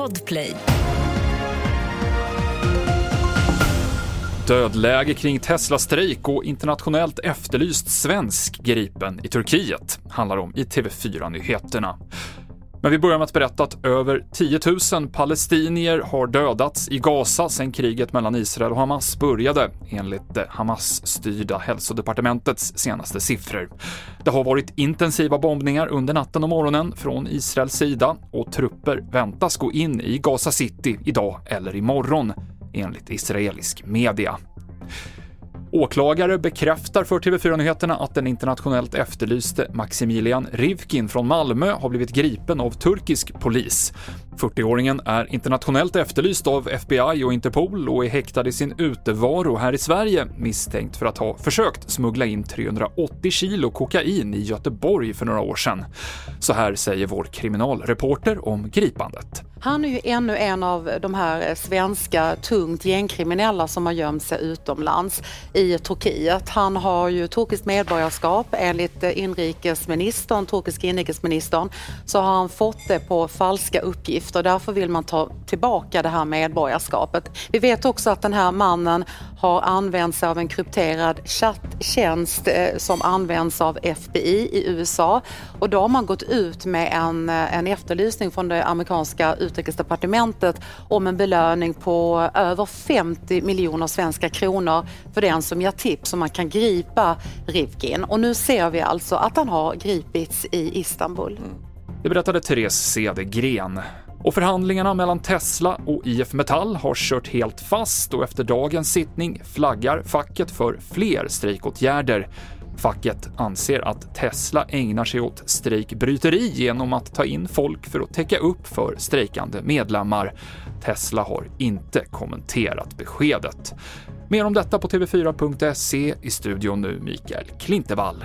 Podplay. Dödläge kring Tesla-strejk och internationellt efterlyst svensk gripen i Turkiet handlar om i TV4-nyheterna. Men vi börjar med att berätta att över 10 000 palestinier har dödats i Gaza sedan kriget mellan Israel och Hamas började, enligt det Hamas-styrda hälsodepartementets senaste siffror. Det har varit intensiva bombningar under natten och morgonen från Israels sida och trupper väntas gå in i Gaza City idag eller imorgon, enligt israelisk media. Åklagare bekräftar för TV4 Nyheterna att den internationellt efterlyste Maximilian Rivkin från Malmö har blivit gripen av turkisk polis. 40-åringen är internationellt efterlyst av FBI och Interpol och är häktad i sin utevaro här i Sverige misstänkt för att ha försökt smuggla in 380 kilo kokain i Göteborg för några år sedan. Så här säger vår kriminalreporter om gripandet. Han är ju ännu en av de här svenska tungt gängkriminella som har gömt sig utomlands i Turkiet. Han har ju turkiskt medborgarskap enligt inrikesministern, turkiska inrikesministern, så har han fått det på falska uppgifter. Därför vill man ta tillbaka det här medborgarskapet. Vi vet också att den här mannen har använt sig av en krypterad chatttjänst eh, som används av FBI i USA och då har man gått ut med en, eh, en efterlysning från det amerikanska utrikesdepartementet om en belöning på över 50 miljoner svenska kronor för den som ger tips om man kan gripa Rivkin. Och nu ser vi alltså att han har gripits i Istanbul. Mm. Det berättade Therese Cedergren. Och förhandlingarna mellan Tesla och IF Metall har kört helt fast och efter dagens sittning flaggar facket för fler strejkåtgärder. Facket anser att Tesla ägnar sig åt strejkbryteri genom att ta in folk för att täcka upp för strejkande medlemmar. Tesla har inte kommenterat beskedet. Mer om detta på tv4.se. I studion nu Mikael Klintevall.